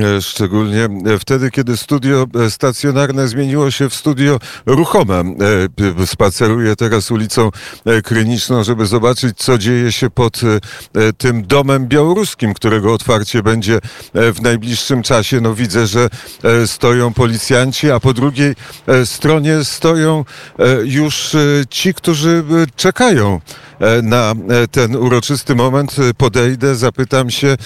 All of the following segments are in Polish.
E, Szczególnie e, wtedy, kiedy studio e, stacjonarne zmieniło się w studio ruchome. Spaceruję teraz ulicą Kryniczną, żeby zobaczyć, co dzieje się pod tym domem białoruskim, którego otwarcie będzie w najbliższym czasie. No widzę, że stoją policjanci, a po drugiej stronie stoją już ci, którzy czekają na e, ten uroczysty moment. E, Podejdę, zapytam się, e,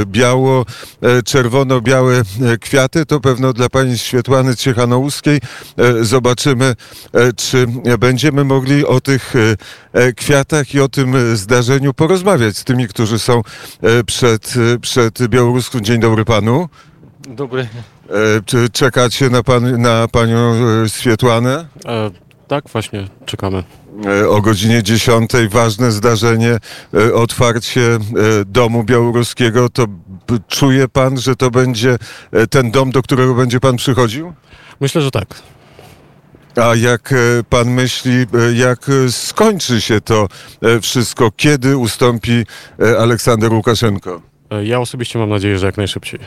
e, biało, e, czerwono-białe e, kwiaty, to pewno dla pani Świetłany Ciechanouskiej. E, Zobaczymy, e, czy będziemy mogli o tych e, e, kwiatach i o tym e, zdarzeniu porozmawiać z tymi, którzy są e, przed, e, przed Białoruską. Dzień dobry panu. Dobry. E, Czy czekacie na, pan, na panią e, Świetłanę? E, tak, właśnie czekamy. E, O godzinie 10 ważne zdarzenie, e, otwarcie e, domu białoruskiego. To czuje pan, że to będzie ten dom, do którego będzie pan przychodził? Myślę, że tak. A jak pan myśli, jak skończy się to wszystko? Kiedy ustąpi Aleksander Łukaszenko? Ja osobiście mam nadzieję, że jak najszybciej.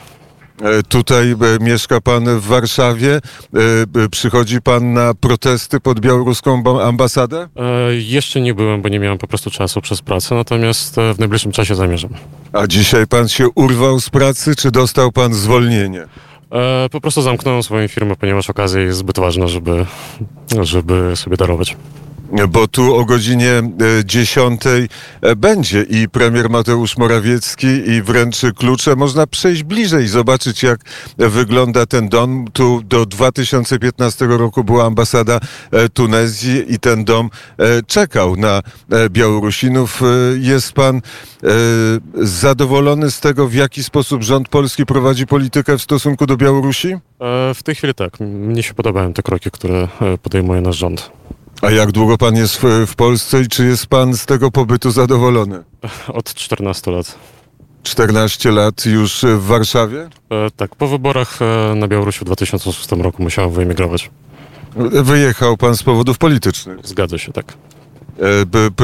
E, Tutaj e, mieszka pan w Warszawie. E, Przychodzi pan na protesty pod białoruską ba- ambasadę? E, jeszcze nie byłem, bo nie miałem po prostu czasu przez pracę, natomiast w najbliższym czasie zamierzam. A dzisiaj pan się urwał z pracy, czy dostał pan zwolnienie? E, po prostu zamknąłem swoją firmę, ponieważ okazja jest zbyt ważna, żeby, żeby sobie darować. Bo tu o godzinie e, 10 e, będzie i premier Mateusz Morawiecki i wręczy klucze. Można przejść bliżej zobaczyć, jak wygląda ten dom. Tu do 2015 roku była ambasada e, Tunezji i ten dom e, czekał na e, Białorusinów. E, Jest pan e, zadowolony z tego, w jaki sposób rząd polski prowadzi politykę w stosunku do Białorusi? E, w tej chwili tak. Mnie się podobają te kroki, które e, podejmuje nasz rząd. A jak długo pan jest w, w Polsce i czy jest pan z tego pobytu zadowolony? Od 14 lat. 14 lat już w Warszawie? E, tak, po wyborach e, na Białorusi w 2006 roku musiałem wyemigrować. Wyjechał pan z powodów politycznych. Zgadza się, tak.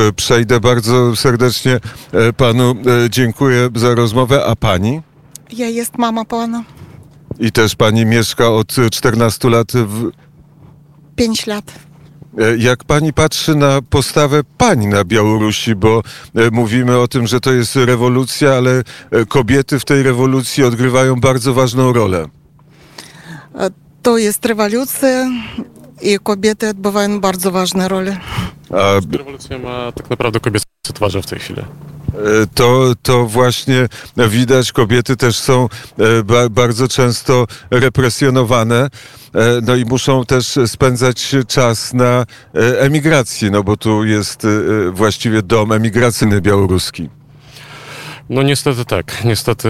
E, Przejdę bardzo serdecznie e, panu. Dziękuję za rozmowę. A pani? Ja jest mama pana. I też pani mieszka od 14 lat w... 5 lat. E, Jak pani patrzy na postawę pań na Białorusi, bo e, mówimy o tym, że to jest rewolucja, ale e, kobiety w tej rewolucji odgrywają bardzo ważną rolę. To jest rewolucja i kobiety odbywają bardzo ważną rolę. A Rewolucja ma tak naprawdę kobiece twarze w tej chwili. E, To, to właśnie widać, kobiety też są e, ba, bardzo często represjonowane, e, no i muszą też spędzać czas na emigracji, no bo tu jest właściwie dom emigracyjny białoruski. No niestety tak. Niestety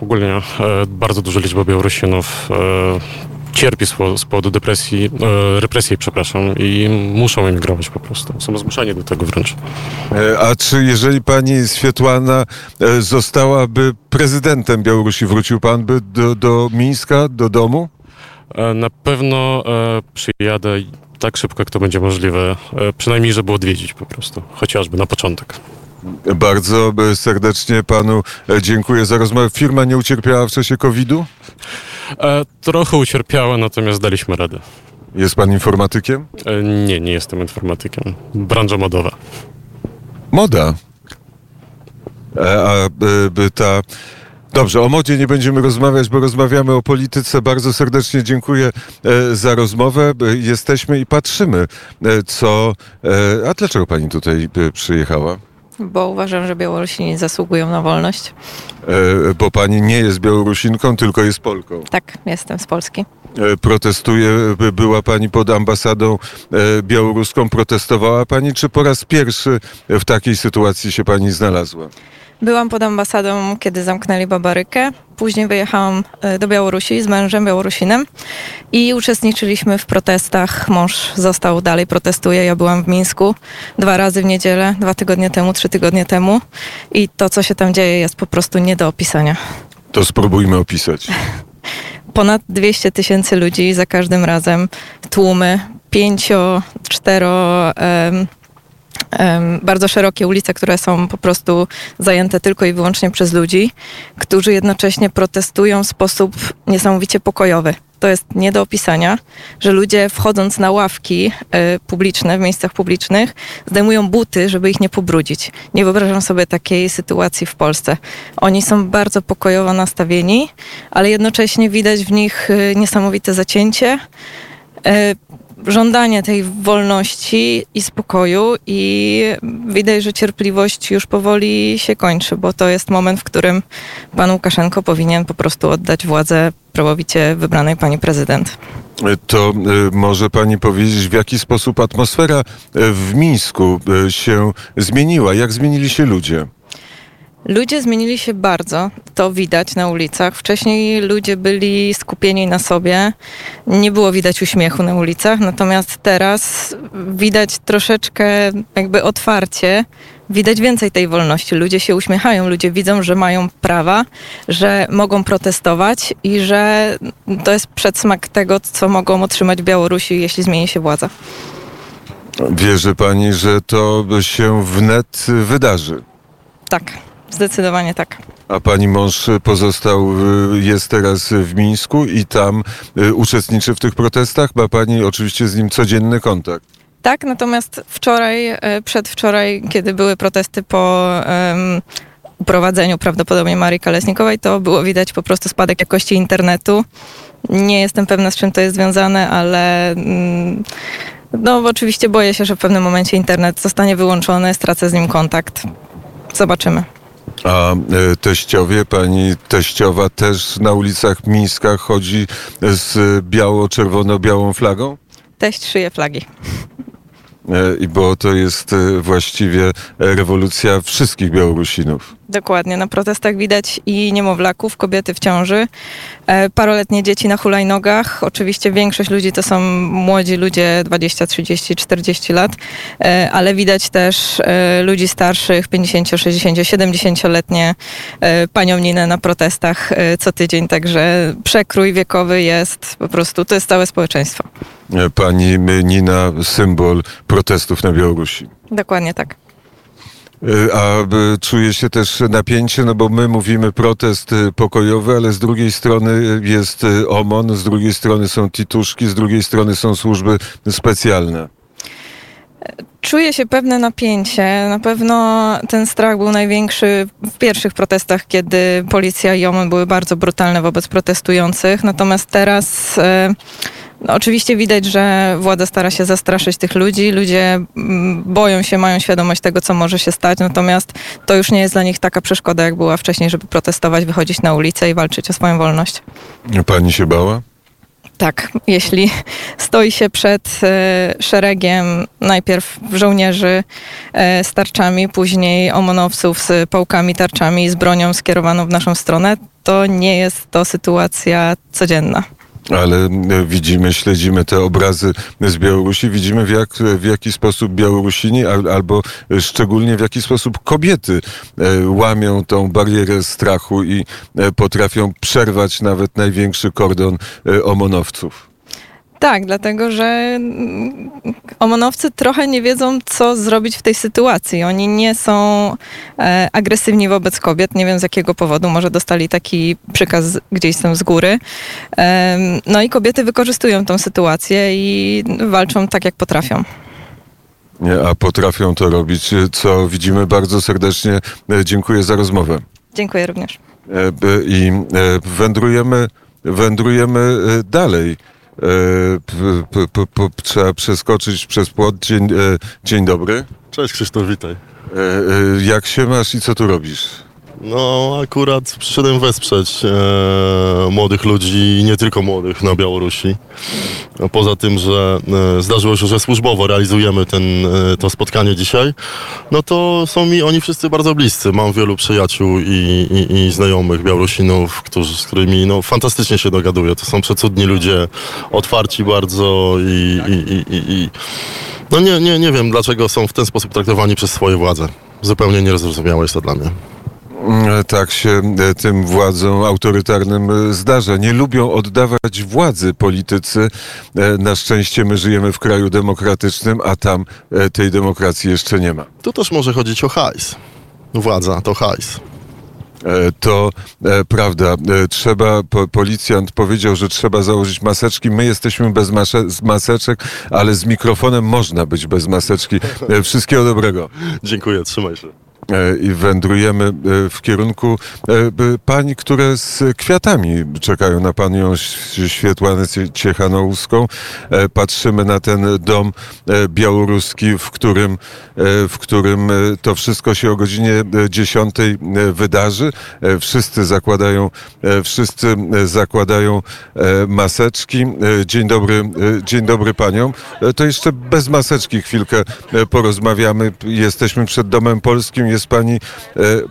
e, ogólnie e, bardzo duża liczba Białorusinów e, cierpi z, po- z powodu depresji, e, represji, przepraszam, i muszą emigrować po prostu. Są zmuszani do tego wręcz. E, A czy jeżeli pani Świetłana e, zostałaby prezydentem Białorusi, wrócił pan by do, do Mińska, do domu? Na pewno e, przyjadę tak szybko, jak to będzie możliwe. E, przynajmniej, żeby odwiedzić po prostu. Chociażby na początek. Bardzo serdecznie panu dziękuję za rozmowę. Firma nie ucierpiała w czasie COVID-u? E, trochę ucierpiała, natomiast daliśmy radę. Jest pan informatykiem? E, nie, nie jestem informatykiem. Branża modowa. Moda. E, A by ta. Dobrze, o modzie nie będziemy rozmawiać, bo rozmawiamy o polityce. Bardzo serdecznie dziękuję za rozmowę. Jesteśmy i patrzymy, co. A dlaczego pani tutaj przyjechała? Bo uważam, że Białorusini zasługują na wolność. E, Bo pani nie jest Białorusinką, tylko jest Polką. Tak, jestem z Polski. E, Protestuje, by- była pani pod ambasadą e, białoruską, protestowała pani, czy po raz pierwszy w takiej sytuacji się pani znalazła? Byłam pod ambasadą, kiedy zamknęli Babarykę. Później wyjechałam e, do Białorusi z mężem Białorusinem i uczestniczyliśmy w protestach. Mąż został dalej, protestuje. Ja byłam w Mińsku dwa razy w niedzielę, dwa tygodnie temu, trzy tygodnie temu. I to, co się tam dzieje, jest po prostu nie do opisania. To spróbujmy opisać. ponad 200 tysięcy ludzi za każdym razem, tłumy, pięcio, cztero bardzo szerokie ulice, które są po prostu zajęte tylko i wyłącznie przez ludzi, którzy jednocześnie protestują w sposób niesamowicie pokojowy. To jest nie do opisania, że ludzie wchodząc na ławki e, publiczne, w miejscach publicznych, zdejmują buty, żeby ich nie pobrudzić. Nie wyobrażam sobie takiej sytuacji w Polsce. Oni są bardzo pokojowo nastawieni, ale jednocześnie widać w nich e, niesamowite zacięcie, e, żądanie tej wolności i spokoju i widać, że cierpliwość już powoli się kończy, bo to jest moment, w którym pan Łukaszenko powinien po prostu oddać władzę prawowicie wybranej pani prezydent. To y, może pani powiedzieć, w jaki sposób atmosfera y, w Mińsku y, się zmieniła? Jak zmienili się ludzie? Ludzie zmienili się bardzo, to widać na ulicach. Wcześniej ludzie byli skupieni na sobie, nie było widać uśmiechu na ulicach, natomiast teraz widać troszeczkę jakby otwarcie, widać więcej tej wolności. Ludzie się uśmiechają, ludzie widzą, że mają prawa, że mogą protestować i że to jest przedsmak tego, co mogą otrzymać Białorusi, jeśli zmieni się władza. Wierzy pani, że to się wnet wydarzy? Tak, zdecydowanie tak. A pani mąż pozostał, y, jest teraz w Mińsku i tam y, uczestniczy w tych protestach? Ma pani oczywiście z nim codzienny kontakt. Tak, natomiast wczoraj, e, przedwczoraj, kiedy były protesty po um, uprowadzeniu prawdopodobnie Marii Kalesnikowej, to było widać po prostu spadek jakości internetu. Nie jestem pewna, z czym to jest związane, ale mm, no oczywiście boję się, że w pewnym momencie internet zostanie wyłączony, stracę z nim kontakt. Zobaczymy. A e, teściowie, pani teściowa też na ulicach Mińska chodzi z biało-czerwono-białą flagą? Teść szyje flagi. E, I bo to jest e, właściwie rewolucja wszystkich Białorusinów. Dokładnie. Na protestach widać i niemowlaków, kobiety w ciąży, e, paroletnie dzieci na hulajnogach. Oczywiście większość ludzi to są młodzi ludzie 20, 30, 40 lat, e, ale widać też e, ludzi starszych, 50, 60, 70-letnie e, panią Ninę na protestach co tydzień. Także przekrój wiekowy jest po prostu, to jest całe społeczeństwo. Pani Nina, symbol protestów na Białorusi. Dokładnie tak. E, A e, czuje się też napięcie, no bo my mówimy protest e, pokojowy, ale z drugiej strony jest OMON, z drugiej strony są tituszki, z drugiej strony są służby specjalne. Czuję się pewne napięcie. Na pewno ten strach był największy w pierwszych protestach, kiedy policja i OMON były bardzo brutalne wobec protestujących. Natomiast teraz no, oczywiście widać, że władza stara się zastraszyć tych ludzi. Ludzie mm, boją się, mają świadomość tego, co może się stać. Natomiast to już nie jest dla nich taka przeszkoda, jak była wcześniej, żeby protestować, wychodzić na ulicę i walczyć o swoją wolność. Pani się bała? Tak, jeśli stoi się przed e, szeregiem najpierw żołnierzy e, z tarczami, później omonowców z pałkami, tarczami i z bronią skierowaną w naszą stronę, to nie jest to sytuacja codzienna. Ale e, widzimy, śledzimy te obrazy z Białorusi, widzimy w, jak, w jaki sposób Białorusini al, albo szczególnie w jaki sposób kobiety e, łamią tą barierę strachu i e, potrafią przerwać nawet największy kordon e, omonowców. Tak, dlatego że mm, omonowcy trochę nie wiedzą, co zrobić w tej sytuacji. Oni nie są e, agresywni wobec kobiet, nie wiem z jakiego powodu, może dostali taki przykaz gdzieś tam z góry. Em, no i kobiety wykorzystują tą sytuację i walczą tak, jak potrafią. Nie, a potrafią to robić, e, co widzimy bardzo serdecznie. E, Dziękuję za rozmowę. Dziękuję również. E, I e, wędrujemy, wędrujemy e, dalej. E, p- p- p- p- Trzeba przeskoczyć przez płot. Dzień, e, dzień dobry. Cześć Krzysztof, witaj. E, Jak się masz i co tu robisz? No akurat przyszedłem wesprzeć e, młodych ludzi, nie tylko młodych na Białorusi. Poza tym, że e, zdarzyło się, że służbowo realizujemy ten, e, to spotkanie dzisiaj, no to są mi oni wszyscy bardzo bliscy. Mam wielu przyjaciół i, i, i znajomych Białorusinów, którzy, z którymi no, fantastycznie się dogaduję. To są przecudni ludzie, otwarci bardzo i, i no nie, nie, nie wiem dlaczego są w ten sposób traktowani przez swoje władze. Zupełnie niezrozumiałe jest to dla mnie. Mm, Tak się e, tym władzom autorytarnym e, zdarza. Nie lubią oddawać władzy politycy. E, Na szczęście my żyjemy w kraju demokratycznym, a tam e, tej demokracji jeszcze nie ma. Tu też może chodzić o hajs. Władza to hajs. E, To e, prawda. E, Trzeba, po, policjant powiedział, że trzeba założyć maseczki. My jesteśmy bez maseczek, ale z mikrofonem można być bez maseczki. E, Wszystkiego dobrego. Dziękuję, trzymaj się. E, i wędrujemy e, w kierunku e, pań, które z kwiatami czekają na panią Świetłanę Cie- Ciechanouską. E, Patrzymy na ten dom białoruski, w którym, w którym to wszystko się o godzinie e, 10 e, wydarzy. Wszyscy zakładają, wszyscy zakładają maseczki. Dzień dobry, dzień dobry paniom. To jeszcze bez maseczki chwilkę porozmawiamy. Jesteśmy przed Domem Polskim. Jest pani, e,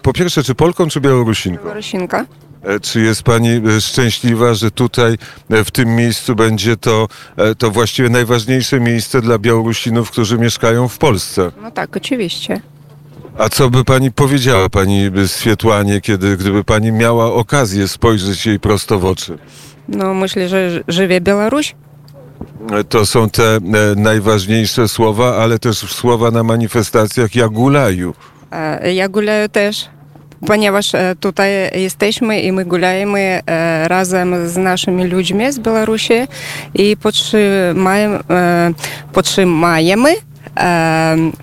po pierwsze, czy Polką, czy Białorusinką? Białorusinka. E, Czy jest pani e, szczęśliwa, że tutaj w tym miejscu będzie to, to właściwie najważniejsze miejsce dla Białorusinów, którzy mieszkają w Polsce? No tak, oczywiście. A co by pani powiedziała pani Swietłanie, kiedy gdyby pani miała okazję spojrzeć jej prosto w oczy? No myślę, że żywie Białoruś. To są te najważniejsze słowa, ale też słowa na manifestacjach Jagulaju. E, Ja gulaję też, ponieważ e, tutaj jesteśmy i my gulajemy e, razem z naszymi ludźmi z Białorusi i podtrzymajemy, podtrzymajemy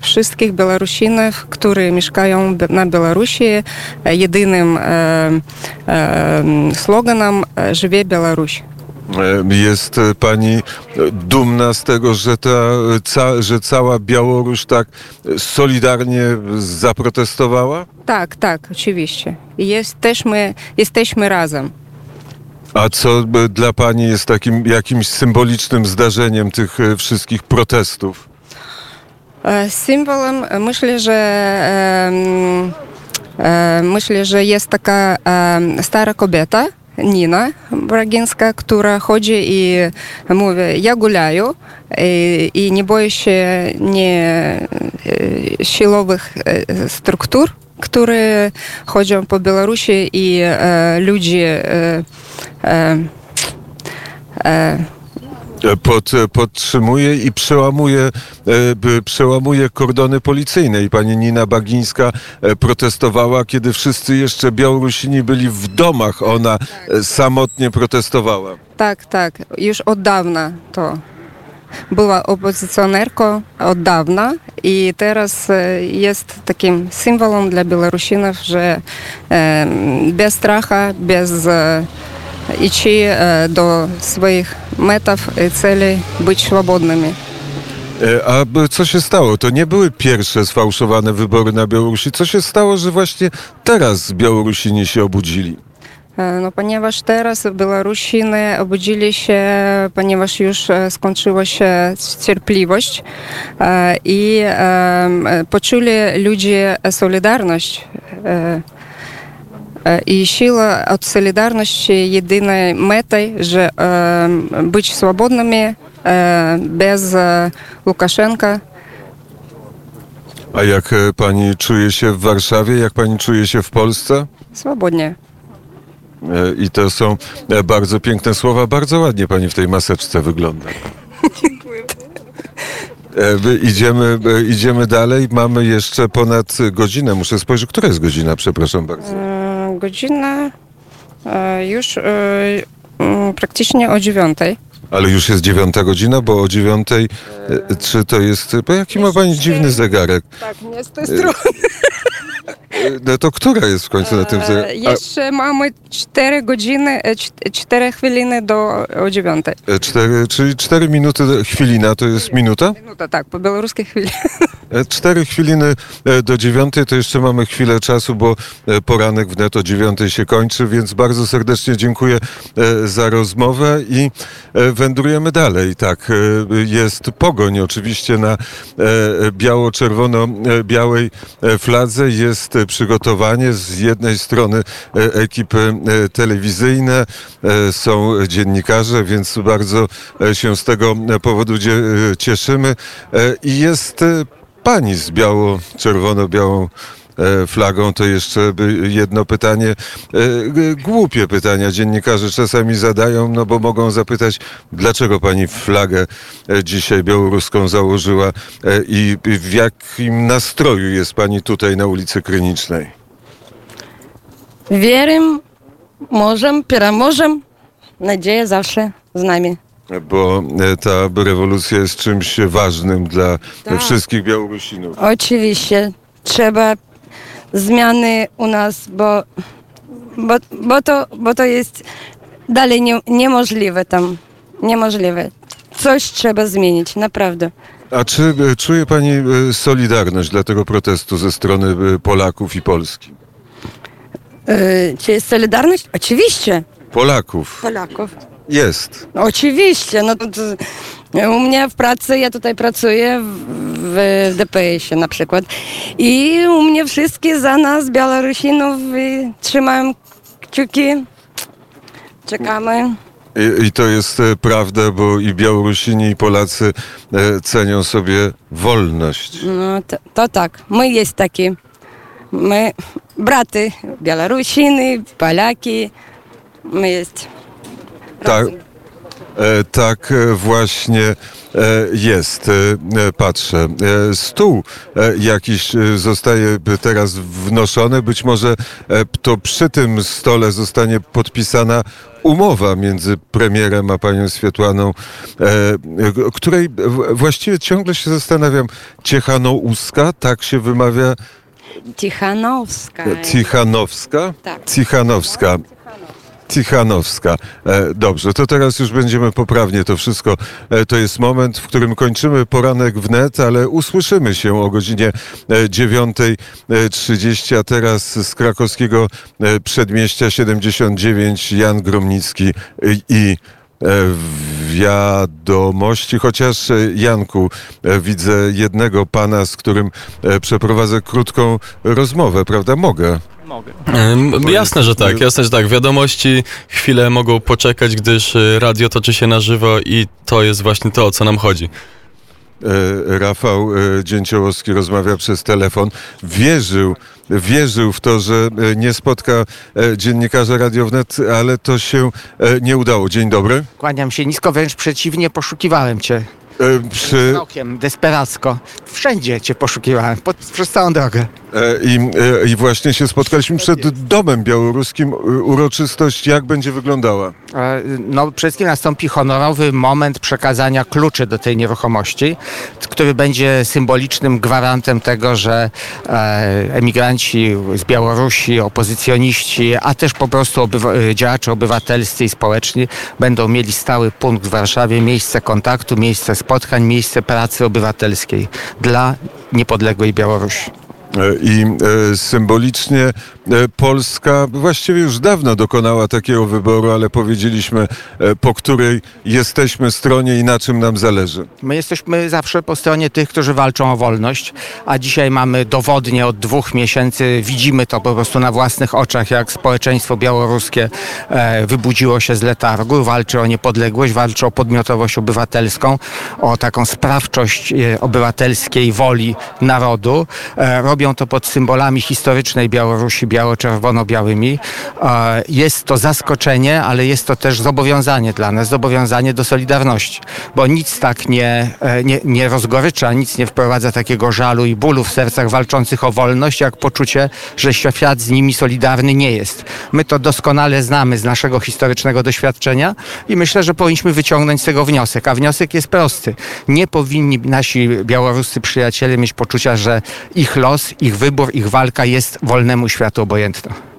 wszystkich Białorusinów, którzy mieszkają na Białorusi. Jedynym sloganem Żywie Białoruś. E, Jest e, pani dumna z tego, że, ta, e, ca, że cała Białoruś tak solidarnie zaprotestowała? Tak, tak, oczywiście. Jesteśmy, jesteśmy razem. A co dla pani jest takim jakimś symbolicznym zdarzeniem tych wszystkich protestów? Symbolem myślę, że myślę, że jest taka stara kobieta, Nina Bragińska, która chodzi i mówi, ja gulaję i, i nie boję się nie e, siłowych e, struktur, które chodzą po Białorusi i e, ludzie e, e, e, E, Pod, e, podtrzymuje i przełamuje, e, przełamuje kordony policyjne. I pani Nina Bagińska e, protestowała, kiedy wszyscy jeszcze Białorusini byli w domach. Ona e, samotnie protestowała. Tak, tak, już od dawna to. Była opozycjonerką od dawna i teraz e, jest takim symbolem dla Białorusinów, że e, bez stracha, bez e, e, do swoich metów i celi być swobodnymi. A co się stało? To nie były pierwsze sfałszowane wybory na Białorusi. Co się stało, że właśnie teraz Białorusini się obudzili? No, ponieważ teraz Białorusiny obudzili się, ponieważ już skończyła się cierpliwość i poczuli ludzie solidarność. E, e, solidarności jedynej metą, że em, być swobodnymi e, bez e, Łukaszenka. A jak e, pani czuje się w Warszawie? Jak pani czuje się w Polsce? Swobodnie. E, I to są e, bardzo piękne słowa. Bardzo ładnie pani w tej maseczce wygląda. Dziękuję. Idziemy, e, idziemy dalej. Mamy jeszcze ponad godzinę. Muszę spojrzeć, która jest godzina, przepraszam bardzo. Godzina e, już e, mm, praktycznie o dziewiątej. Ale już jest dziewiąta godzina, bo o dziewiątej, e, czy to jest, bo jaki ma pani dziwny zegarek? Tak, nie z tej E, No to która jest w końcu na tym zegarku? A, Jeszcze mamy 4 godziny, 4 chwiliny do o dziewiątej. e, cztery, czyli cztery minuty, do- chwilina to jest minuta? Minuta, tak, po białoruskiej chwili. E, Cztery chwiliny e, do dziewiątej, to jeszcze mamy chwilę czasu, bo e, poranek wnet o dziewiątej się kończy, więc bardzo serdecznie dziękuję za rozmowę i wędrujemy dalej. Tak, jest pogoń oczywiście na biało-czerwono-białej fladze, jest przygotowanie z jednej strony ekipy telewizyjne, są dziennikarze, więc bardzo się z tego powodu cieszymy i jest pani z biało, czerwono-białą e, flagą, to jeszcze jedno pytanie. E, głupie pytania dziennikarze czasami zadają, no bo mogą zapytać, dlaczego pani flagę e, dzisiaj białoruską założyła i w jakim nastroju jest pani tutaj na ulicy Krynicznej? Wierzę, możemy, przemożemy. Nadzieja zawsze z nami. Bo e, ta rewolucja jest czymś ważnym dla Tak. wszystkich Białorusinów. Oczywiście trzeba zmiany u nas, bo, bo, bo, to, bo to jest dalej nie, niemożliwe tam. Niemożliwe. Coś trzeba zmienić, naprawdę. A czy e, czuje pani e, solidarność dla tego protestu ze strony Polaków i Polski? Yy, czy jest solidarność? Oczywiście. Polaków. Polaków. Jest. Oczywiście. No to, u mnie w pracy, ja tutaj pracuję w, w DPS-ie na przykład i u mnie wszystkie za nas, Białorusinów i trzymają kciuki. Czekamy. I, I to jest e, prawda, bo i Białorusini, i Polacy e, cenią sobie wolność. No to, to tak, my jest taki. My braty, Białorusiny, Polaki. My jest. Tak, e, tak e, właśnie e, jest. Patrzę. Stół jakiś zostaje teraz wnoszony. Być może to przy tym stole zostanie podpisana umowa między premierem a panią Swietłaną, e, której właściwie ciągle się zastanawiam. Ciechanouska, tak się wymawia Tichanowska. Tichanowska? Tak. Tichanowska. Tichanowska. E, dobrze, to teraz już będziemy poprawnie to wszystko. E, to jest moment, w którym kończymy poranek wnet, ale usłyszymy się o godzinie e, 9.30, a teraz z krakowskiego e, przedmieścia 79 Jan Gromnicki i, e, wiadomości, chociaż e, Janku, e, widzę jednego pana, z którym e, przeprowadzę krótką rozmowę, prawda? Mogę. Bo Jasne, że tak, jasne, że tak. Wiadomości chwilę mogą poczekać, gdyż y, radio toczy się na żywo i to jest właśnie to, o co nam chodzi. E, Rafał e, Dzięciołowski rozmawia przez telefon. Wierzył, wierzył w to, że e, nie spotka e, dziennikarza Radio Wnet, ale to się e, nie udało. Dzień dobry. Kłaniam się nisko, wręcz przeciwnie, poszukiwałem cię. E, Przy, Rokiem, desperacko. Wszędzie cię poszukiwałem, pod, przez całą drogę. e, i, e, I właśnie się spotkaliśmy przed domem białoruskim. Uroczystość jak będzie wyglądała? No, przede wszystkim nastąpi honorowy moment przekazania kluczy do tej nieruchomości, który będzie symbolicznym gwarantem tego, że emigranci z Białorusi, opozycjoniści, a też po prostu obywa- działacze obywatelscy i społeczni będą mieli stały punkt w Warszawie, miejsce kontaktu, miejsce spotkań, miejsce pracy obywatelskiej dla niepodległej Białorusi. E, I e, symbolicznie Polska właściwie już dawno dokonała takiego wyboru, ale powiedzieliśmy, e, po której jesteśmy stronie i na czym nam zależy. My jesteśmy zawsze po stronie tych, którzy walczą o wolność, a dzisiaj mamy dowodnie od dwóch miesięcy, widzimy to po prostu na własnych oczach, jak społeczeństwo białoruskie e, wybudziło się z letargu, walczy o niepodległość, walczy o podmiotowość obywatelską, o taką sprawczość e, obywatelskiej woli narodu. E, robią to pod symbolami historycznej Białorusi, biało-czerwono-białymi. Jest to zaskoczenie, ale jest to też zobowiązanie dla nas, zobowiązanie do solidarności, bo nic tak nie, e, nie, nie rozgorycza, nic nie wprowadza takiego żalu i bólu w sercach walczących o wolność, jak poczucie, że świat z nimi solidarny nie jest. My to doskonale znamy z naszego historycznego doświadczenia i myślę, że powinniśmy wyciągnąć z tego wniosek, a wniosek jest prosty. Nie powinni nasi białoruscy przyjaciele mieć poczucia, że ich los, ich wybór, ich walka jest wolnemu światu obojętna.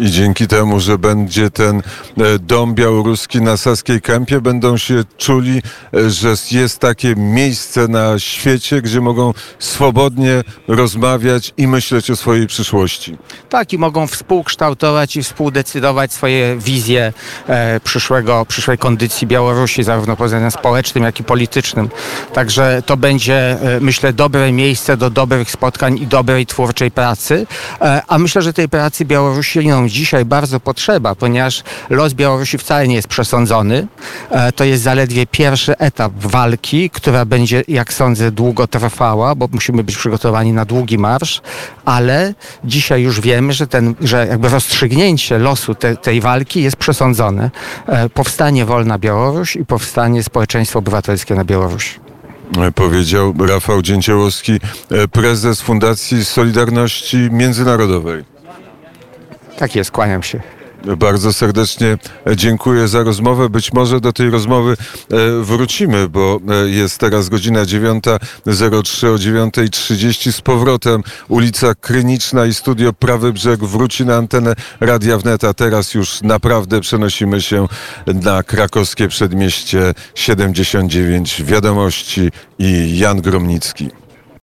I dzięki temu, że będzie ten e, dom białoruski na Saskiej Kępie, będą się czuli, e, że jest takie miejsce na świecie, gdzie mogą swobodnie rozmawiać i myśleć o swojej przyszłości. Tak, i mogą współkształtować i współdecydować swoje wizje e, przyszłego, przyszłej kondycji Białorusi, zarówno pod względem społecznym, jak i politycznym. Także to będzie, e, myślę, dobre miejsce do dobrych spotkań i dobrej twórczej pracy. E, a myślę, że tej pracy Białorusi Białorusinom dzisiaj bardzo potrzeba, ponieważ los Białorusi wcale nie jest przesądzony. E, To jest zaledwie pierwszy etap walki, która będzie, jak sądzę, długo trwała, bo musimy być przygotowani na długi marsz, ale dzisiaj już wiemy, że, ten, że jakby rozstrzygnięcie losu te, tej walki jest przesądzone. E, Powstanie wolna Białoruś i powstanie społeczeństwo obywatelskie na Białorusi. E, Powiedział Rafał Dzięciołowski, prezes Fundacji Solidarności Międzynarodowej. Tak jest, kłaniam się. Bardzo serdecznie dziękuję za rozmowę. Być może do tej rozmowy e, wrócimy, bo e, jest teraz godzina 9.03 o 9.30 z powrotem ulica Kryniczna i studio Prawy Brzeg wróci na antenę Radia Wnet, a teraz już naprawdę przenosimy się na krakowskie przedmieście 79 Wiadomości i Jan Gromnicki.